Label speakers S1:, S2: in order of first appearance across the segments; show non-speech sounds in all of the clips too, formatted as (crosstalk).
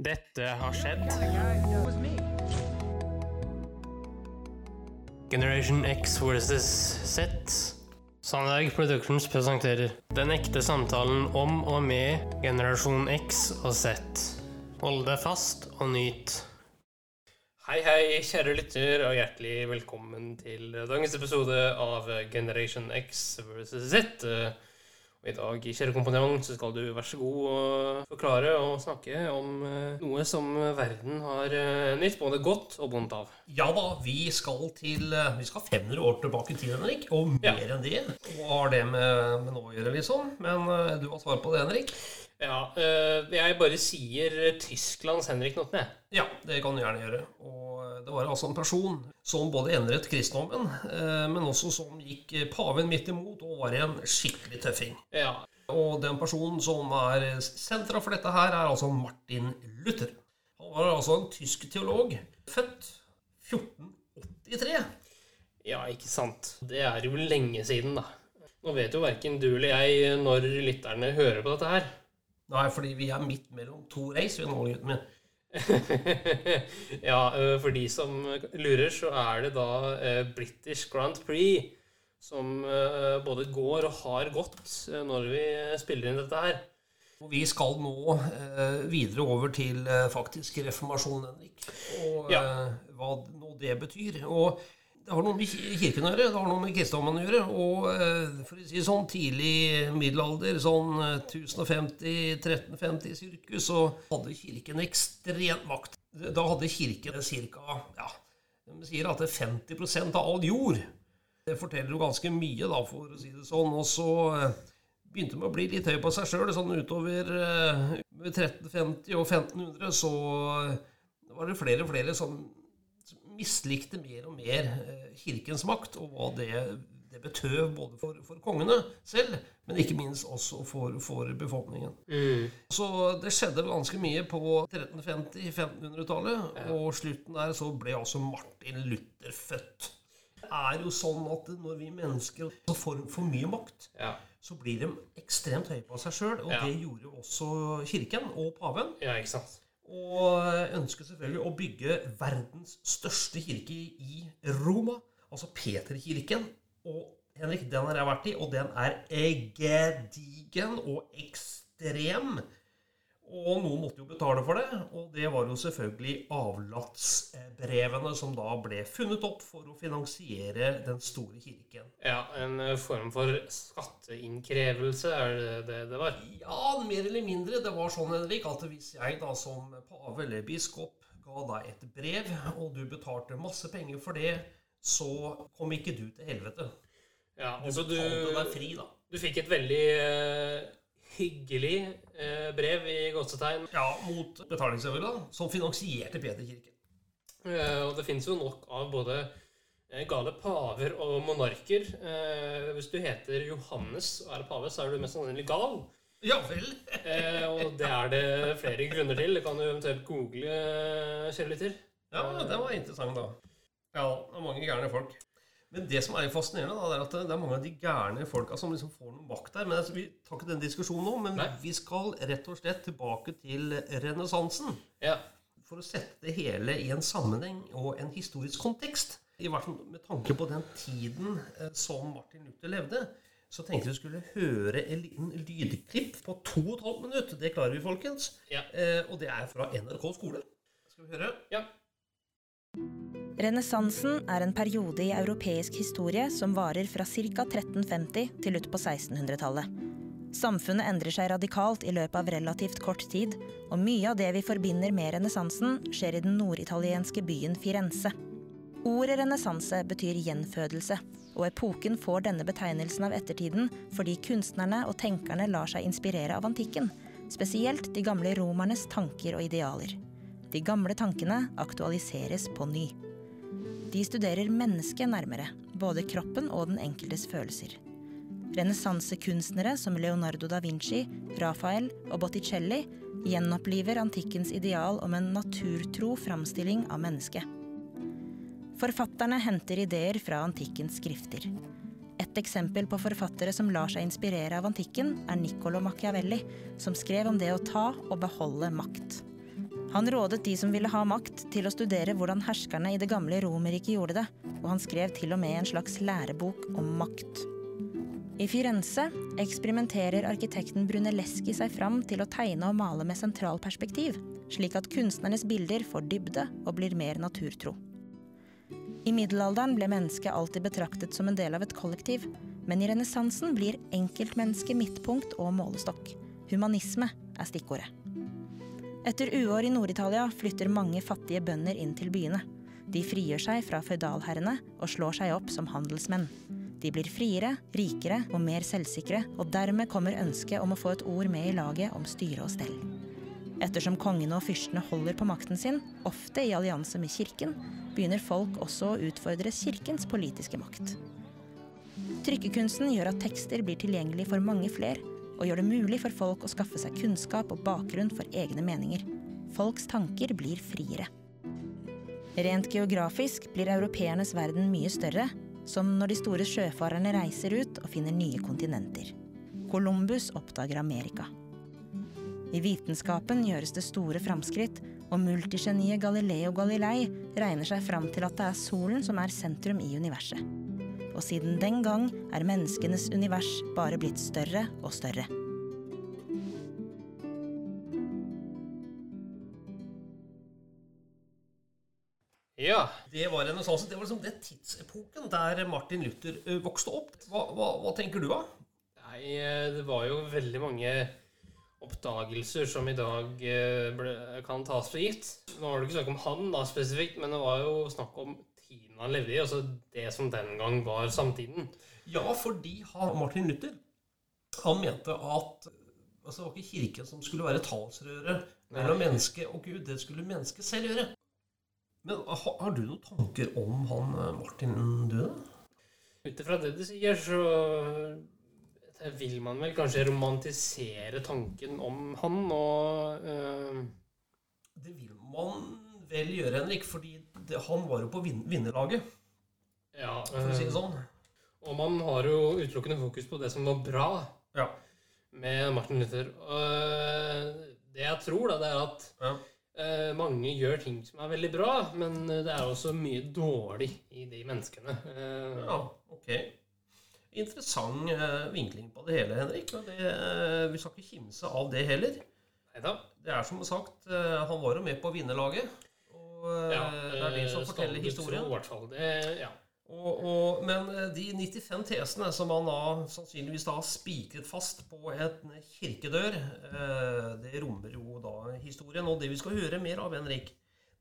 S1: Dette har skjedd. Generation X versus Z. Sandberg Productions presenterer Den ekte samtalen om og med generasjon X og Z. Hold deg fast og nyt. Hei, hei, kjære lytter, og hjertelig velkommen til dagens episode av Generation X versus Z. Og I dag, kjære kompanjong, så skal du vær så god og forklare og snakke om eh, noe som verden har eh, nytt både godt og vondt av.
S2: Ja da, vi skal til eh, Vi skal 500 år tilbake i tid, Henrik. Og
S1: Ja.
S2: mer enn det. Hva har det med, med nå å gjøre, liksom? Men du har svar på det, Henrik?
S1: Ja, jeg bare sier Tysklands Henrik Notne.
S2: Ja, det kan du gjerne gjøre. Og det var altså en person som både endret kristendommen, eh, men også som gikk eh, paven midt imot og var en skikkelig tøffing.
S1: Ja.
S2: Og den personen som er sentra for dette her, er altså Martin Luther. Han var altså en tysk teolog, født 1483.
S1: ja, ikke sant. Det er jo lenge siden, da. Nå vet jo verken du eller jeg når lytterne hører på dette her.
S2: Nei, fordi vi er midt mellom to race, vi nå, gutten min. (laughs)
S1: ja, eh, for de som lurer, så er det da eh, British Grand Prix som eh, både går og har gått når vi spiller inn dette her.
S2: Vi skal nå videre over til faktisk reformasjonen, Henrik. Og
S1: Ja.
S2: hva nå det betyr. Og det har noe med kirken å gjøre, det har noe med kristendommen å gjøre. Og eh, for å si sånn tidlig middelalder, sånn eh, 1050-1350 sirkus, så hadde kirken ekstrem makt. Da hadde kirken ca. Ja, de sier at det er 50% av all jord. Det forteller jo ganske mye, da, for å si det sånn. Og så eh, begynte de å bli litt høy på seg sjøl. Sånn utover eh, 1350 og 1500 så eh, var det flere og flere sånn, mislikte mer og mer eh, kirkens makt, og hva det, det betød både for, for kongene selv, men ikke minst også for, for befolkningen. Så det skjedde ganske mye på 1350-1500-tallet, og slutten der så ble altså Martin Luther født. Det er jo sånn at når vi mennesker får for mye makt,
S1: Ja,
S2: så blir de ekstremt høye på seg sjøl, og
S1: Ja.
S2: det gjorde jo også kirken og paven.
S1: ja ikke sant.
S2: Og ønsket selvfølgelig å bygge verdens største kirke i Roma, altså Peterkirken. Og Henrik, den har jeg vært i, og den er gedigen og ekstrem. Og noen måtte jo betale for det, og det var jo selvfølgelig avlatsbrevene som da ble funnet opp for å finansiere den store kirken.
S1: Ja, en eh, form for skatteinnkrevelse er det det det var.
S2: Ja, mer eller mindre. Det var sånn, Henrik, at hvis jeg da som pave eller biskop ga deg et brev, og du betalte masse penger for det, så kom ikke du til helvete.
S1: Ja, altså du,
S2: du, fri, da.
S1: du fikk et veldig eh, hyggelig eh, brev i godsetegn.
S2: Ja, mot betalingsøver, da, som finansierte Peterkirken.
S1: Eh, og det finnes jo nok av både eh, gale paver og monarker. Eh, hvis du heter Johannes og er pave, så er du mest sannsynlig gal.
S2: Ja vel. (laughs)
S1: Eh, og det er det flere grunner til. Det kan du eventuelt google, eh, kjære lytter.
S2: Ja, det var interessant, da. Ja, det er mange gærne folk. Men det som er fascinerende, da, er at det er mange av de gærne folka som liksom får noe makt der. Men altså, Vi tar ikke den diskusjonen nå, men
S1: Nei.
S2: vi skal rett og slett tilbake til renessansen.
S1: Ja.
S2: for å sette det hele i en sammenheng og en historisk kontekst. I hvert fall med tanke på den tiden eh, som Martin Luther levde, så tenkte vi skulle høre en liten lydklipp på to og et halvt minutt. Det klarer vi, folkens.
S1: Ja.
S2: Eh, og det er fra NRK skole. Skal vi høre?
S1: ja.
S3: Renessansen er en periode i europeisk historie som varer fra ca. 1350 til ut på 1600-tallet. Samfunnet endrer seg radikalt i løpet av relativt kort tid, og mye av det vi forbinder med renessansen, skjer i den norditalienske byen Firenze. Ordet renessanse betyr gjenfødelse, og epoken får denne betegnelsen av ettertiden fordi kunstnerne og tenkerne lar seg inspirere av antikken, spesielt de gamle romernes tanker og idealer. De gamle tankene aktualiseres på ny. De studerer mennesket nærmere, både kroppen og den enkeltes følelser. Renessansekunstnere som Leonardo da Vinci, Rafael og Botticelli gjenoppliver antikkens ideal om en naturtro framstilling av mennesket. Forfatterne henter ideer fra antikkens skrifter. Et eksempel på forfattere som lar seg inspirere av antikken, er Niccolo Machiavelli, som skrev om det å ta og beholde makt. Han rådet de som ville ha makt, til å studere hvordan herskerne i det gamle Romerriket gjorde det, og han skrev til og med en slags lærebok om makt. I Firenze eksperimenterer arkitekten Brunelleschi seg fram til å tegne og male med sentralperspektiv, slik at kunstnernes bilder får dybde og blir mer naturtro. I middelalderen ble mennesket alltid betraktet som en del av et kollektiv, men i renessansen blir enkeltmennesket midtpunkt og målestokk. Humanisme er stikkordet. Etter uår i Nord-Italia flytter mange fattige bønder inn til byene. De frigjør seg fra føydalherrene og slår seg opp som handelsmenn. De blir friere, rikere og mer selvsikre, og dermed kommer ønsket om å få et ord med i laget om styre og stell. Ettersom kongene og fyrstene holder på makten sin, ofte i allianse med kirken, begynner folk også å utfordre kirkens politiske makt. Trykkekunsten gjør at tekster blir tilgjengelig for mange flere, og gjør det mulig for folk å skaffe seg kunnskap og bakgrunn for egne meninger. Folks tanker blir friere. Rent geografisk blir europeernes verden mye større, som når de store sjøfarerne reiser ut og finner nye kontinenter. Columbus oppdager Amerika. I vitenskapen gjøres det store framskritt, og multigeniet Galileo Galilei regner seg fram til at det er solen som er sentrum i universet. Og siden den gang er menneskenes univers bare blitt større og større.
S1: Ja.
S2: Det var renessansen. Det var liksom den tidsepoken der Martin Luther vokste opp. Hva, hva, hva tenker du, da?
S1: Nei, det var jo veldig mange oppdagelser som i dag ble, kan tas for gitt. Nå var det ikke snakk om han da spesifikt, men det var jo snakk om han levde i. Altså det som den gang var samtiden.
S2: Ja, fordi Martin Luther han mente at altså, det var ikke kirken som skulle være talsrøret mellom
S1: mennesket
S2: menneske og Gud. Det skulle mennesket selv gjøre. Men ha, har du noen tanker om han eh, Martin døde?
S1: Ut ifra det du sier, så eh, vil man vel kanskje romantisere tanken om han og eh,
S2: Det vil man vel gjøre, Henrik, fordi det, han var jo på vin vinnerlaget,
S1: Ja.
S2: for å si det
S1: eh,
S2: sånn.
S1: og man har jo utelukkende fokus på det som var bra
S2: Ja.
S1: med Martin Luther. Og det jeg tror, da, det er at
S2: ja.
S1: eh, mange gjør ting som er veldig bra, men det er også mye dårlig i de menneskene. Eh,
S2: Ja, ok. Interessant vinkling på det hele, Henrik. Og det, vi skal ikke kimse av det heller.
S1: Neida.
S2: Det er som sagt, han var jo med på vinnerlaget. Og eh,
S1: Ja,
S2: det er de som
S1: eh,
S2: forteller historien.
S1: tro, i hvert fall. Det, ja.
S2: Og, og, men eh, de 95 tesene som han da sannsynligvis da har spikret fast på en kirkedør, eh, det rommer jo da historien. Og det vi skal høre mer av, Henrik,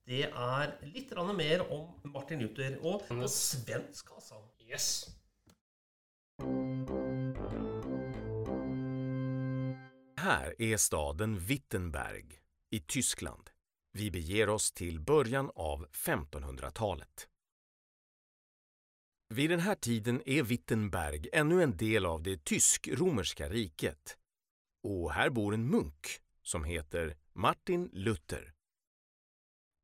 S2: det er litt mer om Martin Luther. Og på svensk, altså.
S1: Yes.
S4: Her er staden Wittenberg i Tyskland. Vi beger oss till början av 1500-talet. Vid den här tiden är Wittenberg ännu en del av det tysk-romerska riket. Och här bor en munk som heter Martin Luther.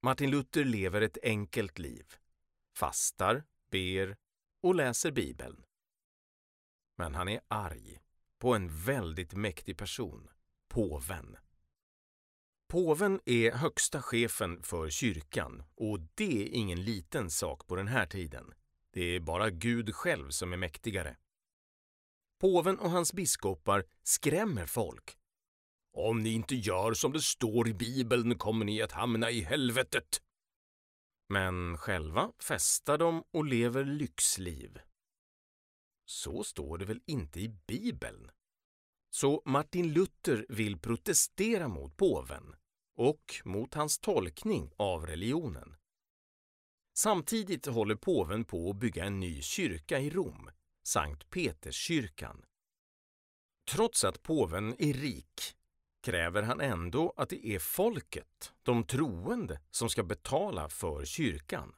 S4: Martin Luther lever ett enkelt liv. Fastar, ber och läser Bibeln. Men han är arg på en väldigt mäktig person, påven. Påven är högsta chefen för kyrkan och det är ingen liten sak på den här tiden. Det är bara Gud själv som är mäktigare. Påven och hans biskopar skrämmer folk. Om ni inte gör som det står i Bibeln kommer ni att hamna i helvetet. Men själva festar de och lever lyxliv. Så står det väl inte i Bibeln? Så Martin Luther vill protestera mot påven och mot hans tolkning av religionen. Samtidigt håller påven på att bygga en ny kyrka i Rom, Sankt Peterskyrkan. Trots att påven är rik kräver han ändå att det är folket, de troende, som ska betala för kyrkan.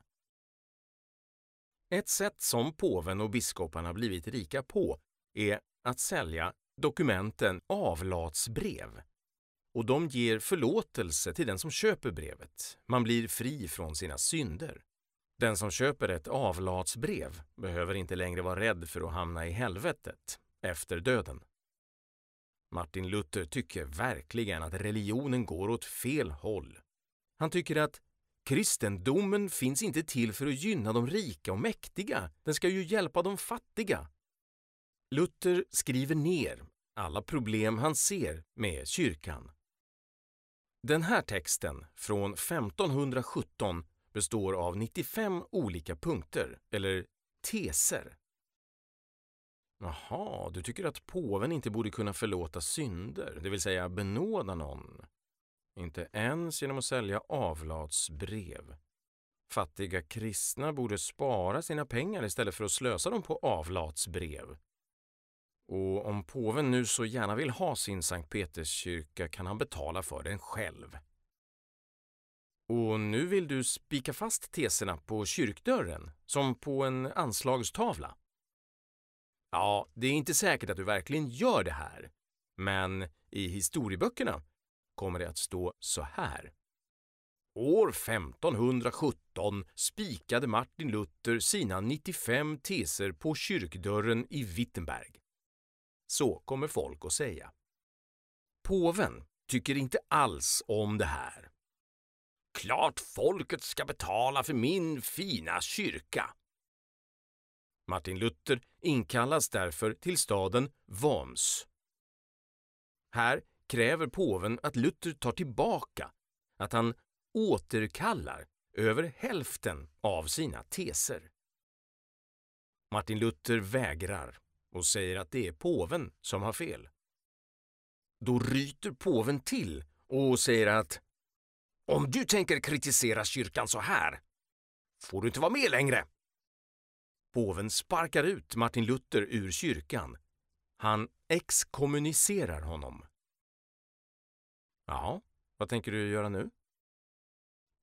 S4: Ett sätt som påven och biskoparna blivit rika på är att sälja dokumenten avlatsbrev. Och de ger förlåtelse till den som köper brevet. Man blir fri från sina synder. Den som köper ett avlatsbrev behöver inte längre vara rädd för att hamna i helvetet efter döden. Martin Luther tycker verkligen att religionen går åt fel håll Han tycker att kristendomen finns inte till för att gynna de rika och mäktiga. Den ska ju hjälpa de fattiga. Luther skriver ner alla problem han ser med kyrkan. Den här texten från 1517 består av 95 olika punkter, eller teser. Jaha, du tycker att påven inte borde kunna förlåta synder, det vill säga benåda någon. Inte ens genom att sälja avlatsbrev. Fattiga kristna borde spara sina pengar istället för att slösa dem på avlatsbrev. Och om påven nu så gärna vill ha sin Sankt Peterskyrka kan han betala för den själv. Och nu vill du spika fast teserna på kyrkdörren, som på en anslagstavla. Ja, det är inte säkert att du verkligen gör det här, men i historieböckerna kommer det att stå så här. År 1517 spikade Martin Luther sina 95 teser på kyrkdörren i Wittenberg. Så kommer folk att säga. Påven tycker inte alls om det här. Klart folket ska betala för min fina kyrka. Martin Luther inkallas därför till staden Worms. Här kräver påven att Luther tar tillbaka, att han återkallar över hälften av sina teser. Martin Luther vägrar och säger att det är påven som har fel. Då ryter påven till och säger att om du tänker kritisera kyrkan så här får du inte vara med längre. Påven sparkar ut Martin Luther ur kyrkan. Han exkommunicerar honom. Ja, vad tänker du göra nu?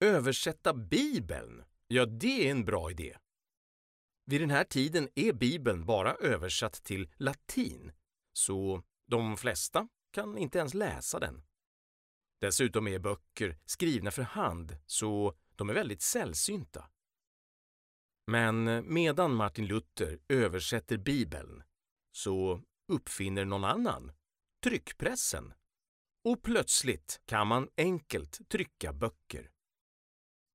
S4: Översätta Bibeln? Ja, det är en bra idé. Vid den här tiden är Bibeln bara översatt till latin, så de flesta kan inte ens läsa den. Dessutom är böcker skrivna för hand, så de är väldigt sällsynta. Men medan Martin Luther översätter Bibeln så uppfinner någon annan tryckpressen. Och plötsligt kan man enkelt trycka böcker.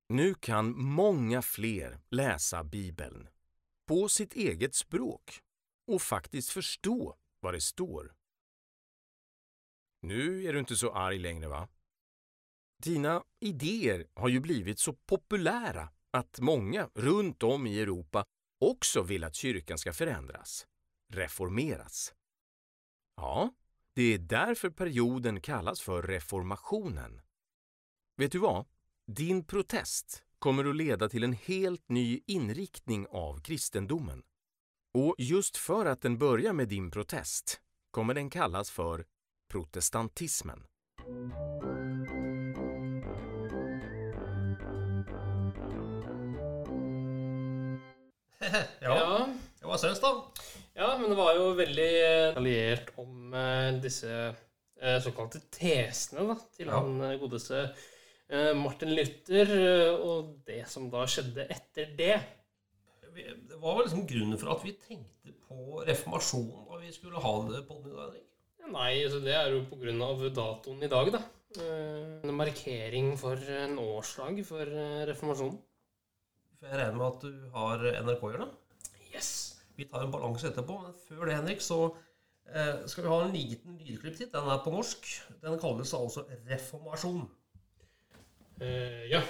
S4: Nu kan många fler läsa Bibeln på sitt eget språk och faktiskt förstå vad det står. Nu är du inte så arg längre, va? Dina idéer har ju blivit så populära att många runt om i Europa också vill att kyrkan ska förändras, reformeras. Ja, det är därför perioden kallas för reformationen. Vet du vad? Din protest kommer att leda till en helt ny inriktning av kristendomen. Och just för att den börjar med din protest kommer den kallas för protestantismen. (laughs)
S2: ja. Hva syns da?
S1: Ja, men det var jo veldig alliert om eh, disse eh, såkalte tesene da, til
S2: Ja.
S1: han eh, godeste eh, Martin Luther, eh, og det som da skjedde etter det.
S2: Det var vel liksom grunnen for at vi tenkte på reformasjonen da vi skulle ha det på den Henrik?
S1: dag? Nei, altså det er jo på grunn av datoen i dag, da. Eh, En markering for en årsdag for eh, reformasjonen.
S2: For jeg regner med at du har NRK-hjørnet?
S1: Yes!
S2: Vi tar en balanse etterpå, men før det, Henrik, så eh, skal vi ha en liten lydklipp til. Den er på norsk. Den kalles altså reformasjon.
S1: Eh, ja.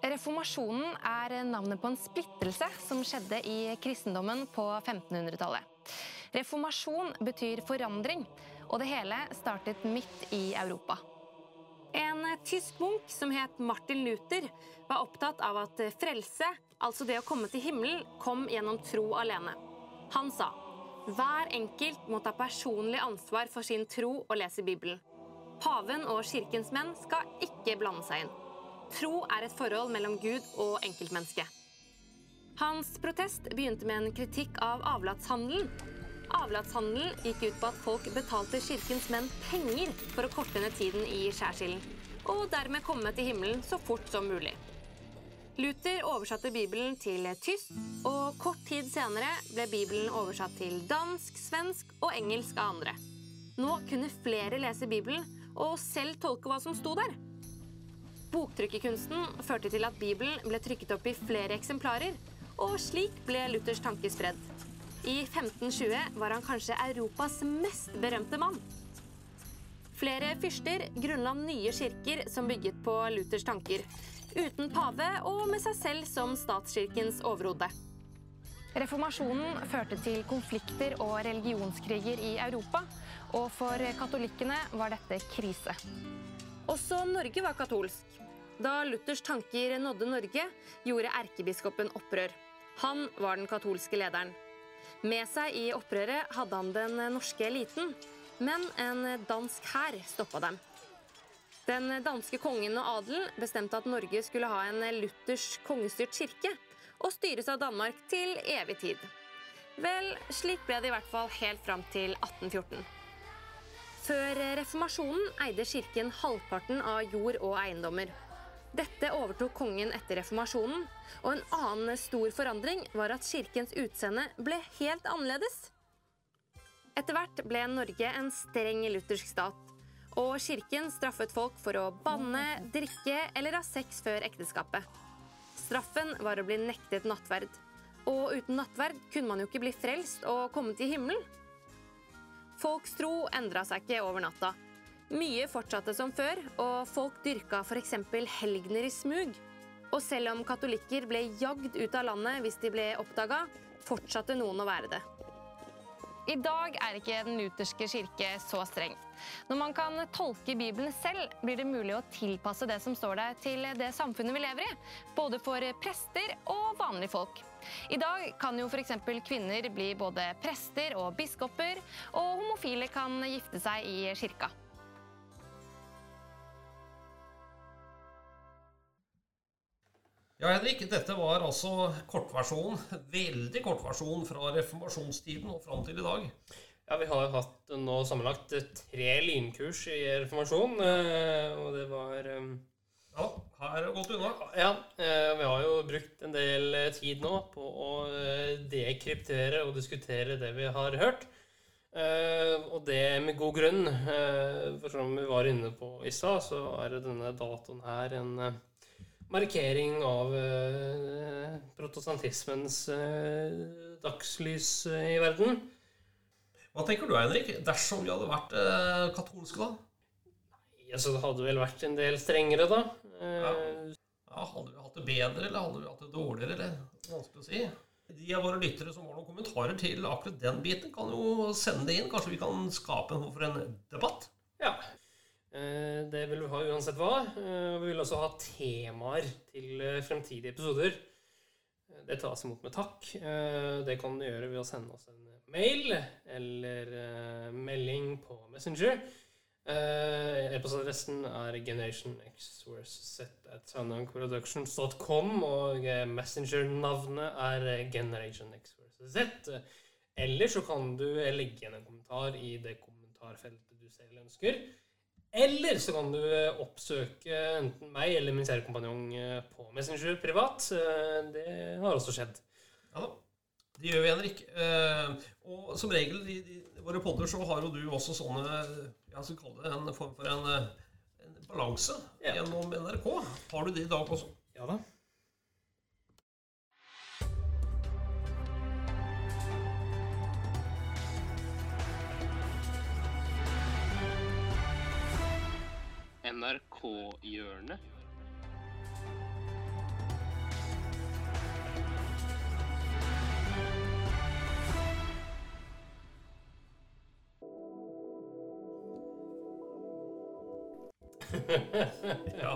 S5: Reformasjonen er navnet på en splittelse som skjedde i kristendommen på 1500-tallet. Reformasjon betyr forandring, og det hele startet midt i Europa.
S6: En tysk munk som het Martin Luther, var opptatt av at frelse, altså det å komme til himmelen, kom gjennom tro alene. Han sa hver enkelt må ta personlig ansvar for sin tro og lese Bibelen. Paven og kirkens menn skal ikke blande seg inn. Tro er et forhold mellom Gud og enkeltmennesket. Hans protest begynte med en kritikk av avlatshandelen. Avlatshandelen gikk ut på at folk betalte kirkens menn penger for å korte ned tiden i skjærsilden, og dermed komme til himmelen så fort som mulig. Luther oversatte Bibelen til tysk, og kort tid senere ble Bibelen oversatt til dansk, svensk og engelsk av andre. Nå kunne flere lese Bibelen, og selv tolke hva som sto der. Boktrykkerkunsten førte til at Bibelen ble trykket opp i flere eksemplarer, og slik ble Luthers tanker spredd. I 1520 var han kanskje Europas mest berømte mann. Flere fyrster grunnla nye kirker som bygget på Luthers tanker, uten pave og med seg selv som statskirkens overhode.
S5: Reformasjonen førte til konflikter og religionskriger i Europa, og for katolikkene var dette krise.
S6: Også Norge var katolsk. Da Luthers tanker nådde Norge, gjorde erkebiskopen opprør. Han var den katolske lederen. Med seg i opprøret hadde han den norske eliten, men en dansk hær stoppa dem. Den danske kongen og adelen bestemte at Norge skulle ha en luthersk kongestyrt kirke og styres av Danmark til evig tid. Vel, slik ble det i hvert fall helt fram til 1814. Før reformasjonen eide kirken halvparten av jord og eiendommer. Dette overtok kongen etter reformasjonen, og en annen stor forandring var at kirkens utseende ble helt annerledes. Etter hvert ble Norge en streng luthersk stat, og kirken straffet folk for å banne, drikke eller ha sex før ekteskapet. Straffen var å bli nektet nattverd, og uten nattverd kunne man jo ikke bli frelst og komme til himmelen. Folks tro endra seg ikke over natta. Mye fortsatte som før, og folk dyrka f.eks. helgener i smug. Og selv om katolikker ble jagd ut av landet hvis de ble oppdaga, fortsatte noen å være det.
S5: I dag er ikke den lutherske kirke så streng. Når man kan tolke Bibelen selv, blir det mulig å tilpasse det som står der, til det samfunnet vi lever i. Både for prester og vanlige folk. I dag kan jo f.eks. kvinner bli både prester og biskoper, og homofile kan gifte seg i kirka.
S2: Ja, Henrik, dette var altså kortversjonen, veldig kortversjon fra reformasjonstiden og fram til i dag.
S1: Ja, vi har hatt nå sammenlagt tre lynkurs i reformasjon, eh, og det var eh,
S2: Ja, her er det godt unna.
S1: Ja, eh, vi har jo brukt en del tid nå på å dekryptere og diskutere det vi har hørt. Og det med god grunn. For som vi var inne på i stad, så er denne datoen her en markering av protestantismens dagslys i verden.
S2: Hva tenker du, Henrik, dersom vi hadde vært eh, katolske, da?
S1: Nei, altså Det hadde vel vært en del strengere, da.
S2: Ja. ja. Hadde vi hatt det bedre, eller hadde vi hatt det dårligere? eller Vanskelig å si. De av våre lyttere som har noen kommentarer til akkurat den biten, kan jo sende det inn. Kanskje vi kan skape noe for en debatt?
S1: Ja. Det vil vi ha uansett hva. Vi vil også ha temaer til fremtidige episoder. Det tas imot med takk. Det kan du gjøre ved å sende oss en mail eller uh, melding på Messenger. Uh, E-postadressen er generationxworsz.com, og uh, Messenger-navnet er generationxworsz. Eller så kan du legge igjen en kommentar i det kommentarfeltet du selv ønsker. Eller så kan du oppsøke enten meg eller min seriekompanjong på Messenger privat. Det har også skjedd.
S2: Ja. Det gjør vi, Henrik. Eh, og som regel i, i våre podder så har jo du også sånne Jeg skal kalle det en form for en, en balanse ja. gjennom NRK. Har du det i dag også?
S1: Ja da. NRK-hjørnet.
S2: Ja.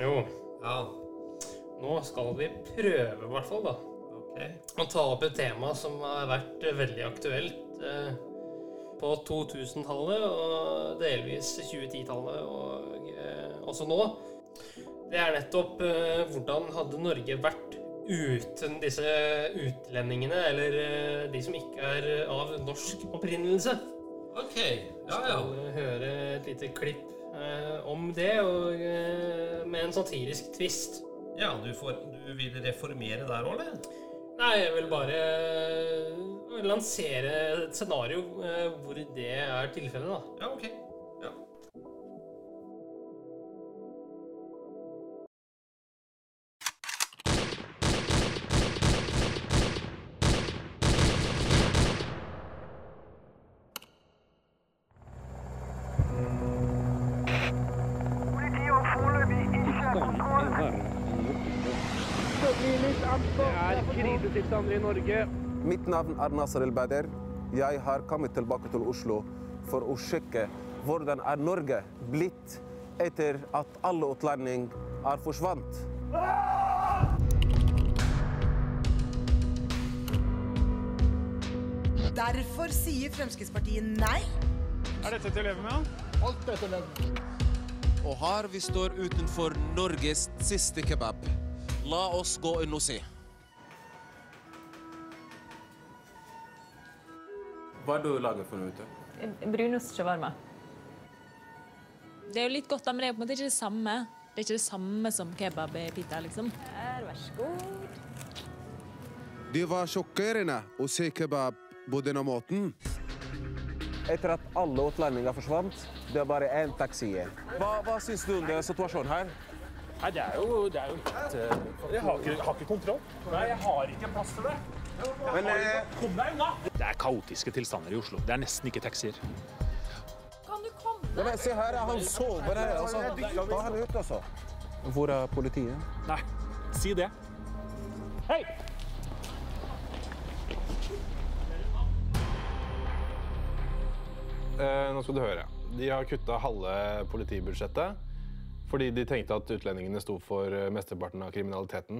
S1: Jo.
S2: Ja.
S1: Nå skal vi prøve, i hvert fall, da.
S2: Okay.
S1: Å ta opp et tema som har vært veldig aktuelt eh, på 2000-tallet og delvis 2010-tallet og eh, også nå. Det er nettopp eh, hvordan hadde Norge vært uten disse utlendingene, eller eh, de som ikke er av norsk opprinnelse?
S2: Ok, ja, ja.
S1: Skal høre et lite klipp eh, om det, og eh, med en satirisk twist.
S2: Ja, du, får, du vil reformere der òg, eller?
S1: Nei, jeg vil bare, jeg lansere et scenario eh, hvor det er tilfellet, da.
S2: Ja, ok. Ja.
S7: Mitt navn er Nasser El-Bader. Jeg har kommet tilbake til Oslo for å sjekke hvordan er Norge blitt etter at alle utlendinger er forsvant.
S8: Derfor sier Fremskrittspartiet nei. Er dette til å leve med? Alt dette med.
S9: Og her vi står utenfor Norges siste kebab. La oss gå inn og se.
S7: Hva er det du lager for noe ute?
S10: Brunost shawarma.
S11: Det er jo litt godt, da, men det er på en måte ikke det samme. Det er ikke det samme som kebab-pita, liksom.
S10: Her, vær så god.
S9: Det var sjokkerende å se kebab på denne måten.
S7: Etter at alle utlendinger forsvant, det er bare én taxi igjen. Hva, hva syns du om den situasjonen her?
S12: Nei, det er jo, det er jo litt eh, Jeg har ikke, har ikke kontroll. Nei, jeg har ikke plass til det.
S7: Men eh,
S12: Kom deg unna! Det er kaotiske tilstander i Oslo. Det er nesten ikke taxier.
S11: Kan du komme?
S7: men se her, han sover her. Altså. Ta han ut, altså. Hvor er politiet?
S12: Nei, si det. Hei!
S13: Eh, nå skal du høre. De har kutta halve politibudsjettet fordi de tenkte at utlendingene sto for eh, mesteparten av kriminaliteten.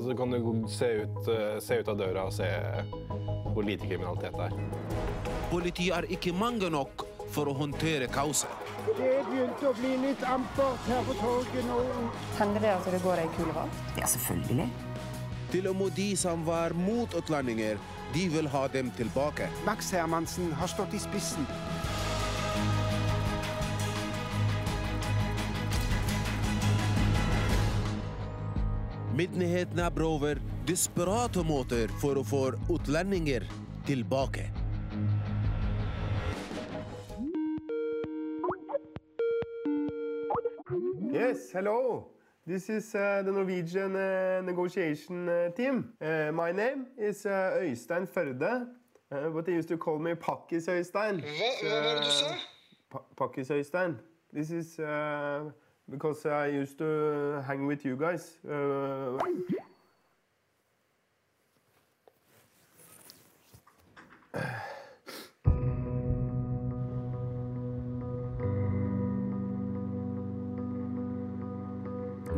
S13: Så kan du se ut, eh, se ut av døra og se hvor lite kriminalitet det er.
S9: Politiet er ikke mange nok for å håndtere kaoset.
S14: Det begynte å bli litt ampert her på torget nå.
S10: Hender det at det går ei kule valg?
S8: Ja, selvfølgelig.
S9: Til og med de som var mot utlendinger, de vil ha dem tilbake.
S14: Max Hermansen har stått i spissen.
S9: Myndighetene over desperate måter for å få utlendinger tilbake.
S14: Yes, hello. This is uh, the Norwegian uh, negotiation uh, team. Uh, my name is uh, Øystein Førde, uh, but they used to call me Pakkis Øystein.
S15: Hva, hva var det du sa?
S14: Pa Pakkis Øystein. This is uh, because I used to hang with you guys. Uh,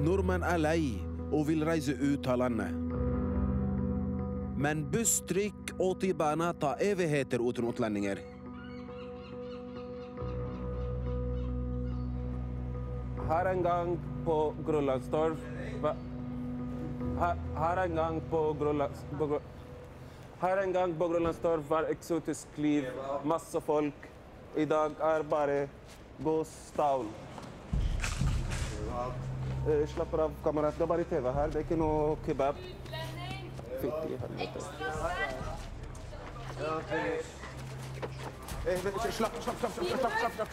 S9: Nordmenn er lei og vil reise ut av landet. Men buss, trikk og T-bane tar evigheter uten utlendinger.
S7: Her en gang på Grønlandstorv Hva? Her, her en gang på Grønlands... Her en gang på Grønlandstorv var eksotisk liv, masse folk. I dag er bare gåstaul. Eh, Slapp av, kamerat. Det er bare TV her. Det er ikke noe kebab. Fytti helvete. Eh, slapp, slapp, slapp. slapp, slapp,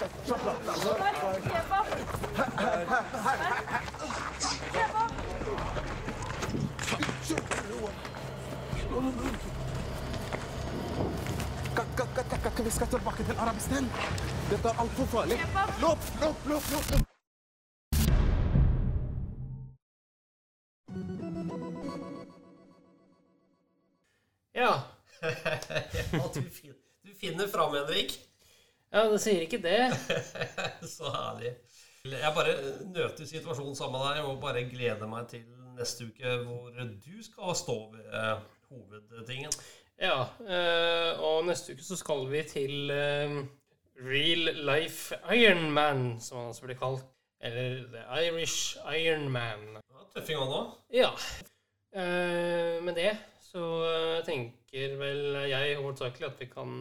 S7: Kan vi skal tilbake til Arabistan? Det er altfor farlig. Løp, løp, løp!
S2: Fram, Henrik.
S1: Ja, det sier ikke det. (laughs)
S2: Så herlig. Jeg bare nøter situasjonen sammen med deg og bare gleder meg til neste uke hvor du skal stå ved eh, hovedtingen.
S1: Ja, eh, og neste uke så skal vi til eh, Real Life Ironman, som han også blir kalt. Eller The Irish Ironman.
S2: Ja, Tøffing han òg.
S1: Ja. Med det så tenker vel jeg hovedsakelig at vi kan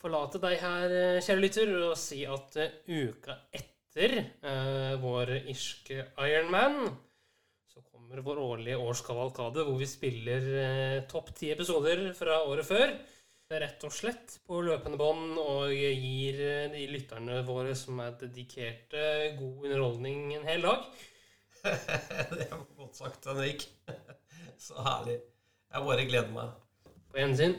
S1: forlate deg her, eh, kjære lytter, og si at eh, uka etter eh, vår irske Ironman så kommer vår årlige årskavalkade, hvor vi spiller topp ti episoder fra året før. Rett og slett på løpende bånd, og gir de lytterne våre som er dedikerte, god underholdning en hel dag. (laughs)
S2: det var godt sagt, Henrik. (laughs) Så herlig. Jeg bare gleder meg.
S1: På gjensyn.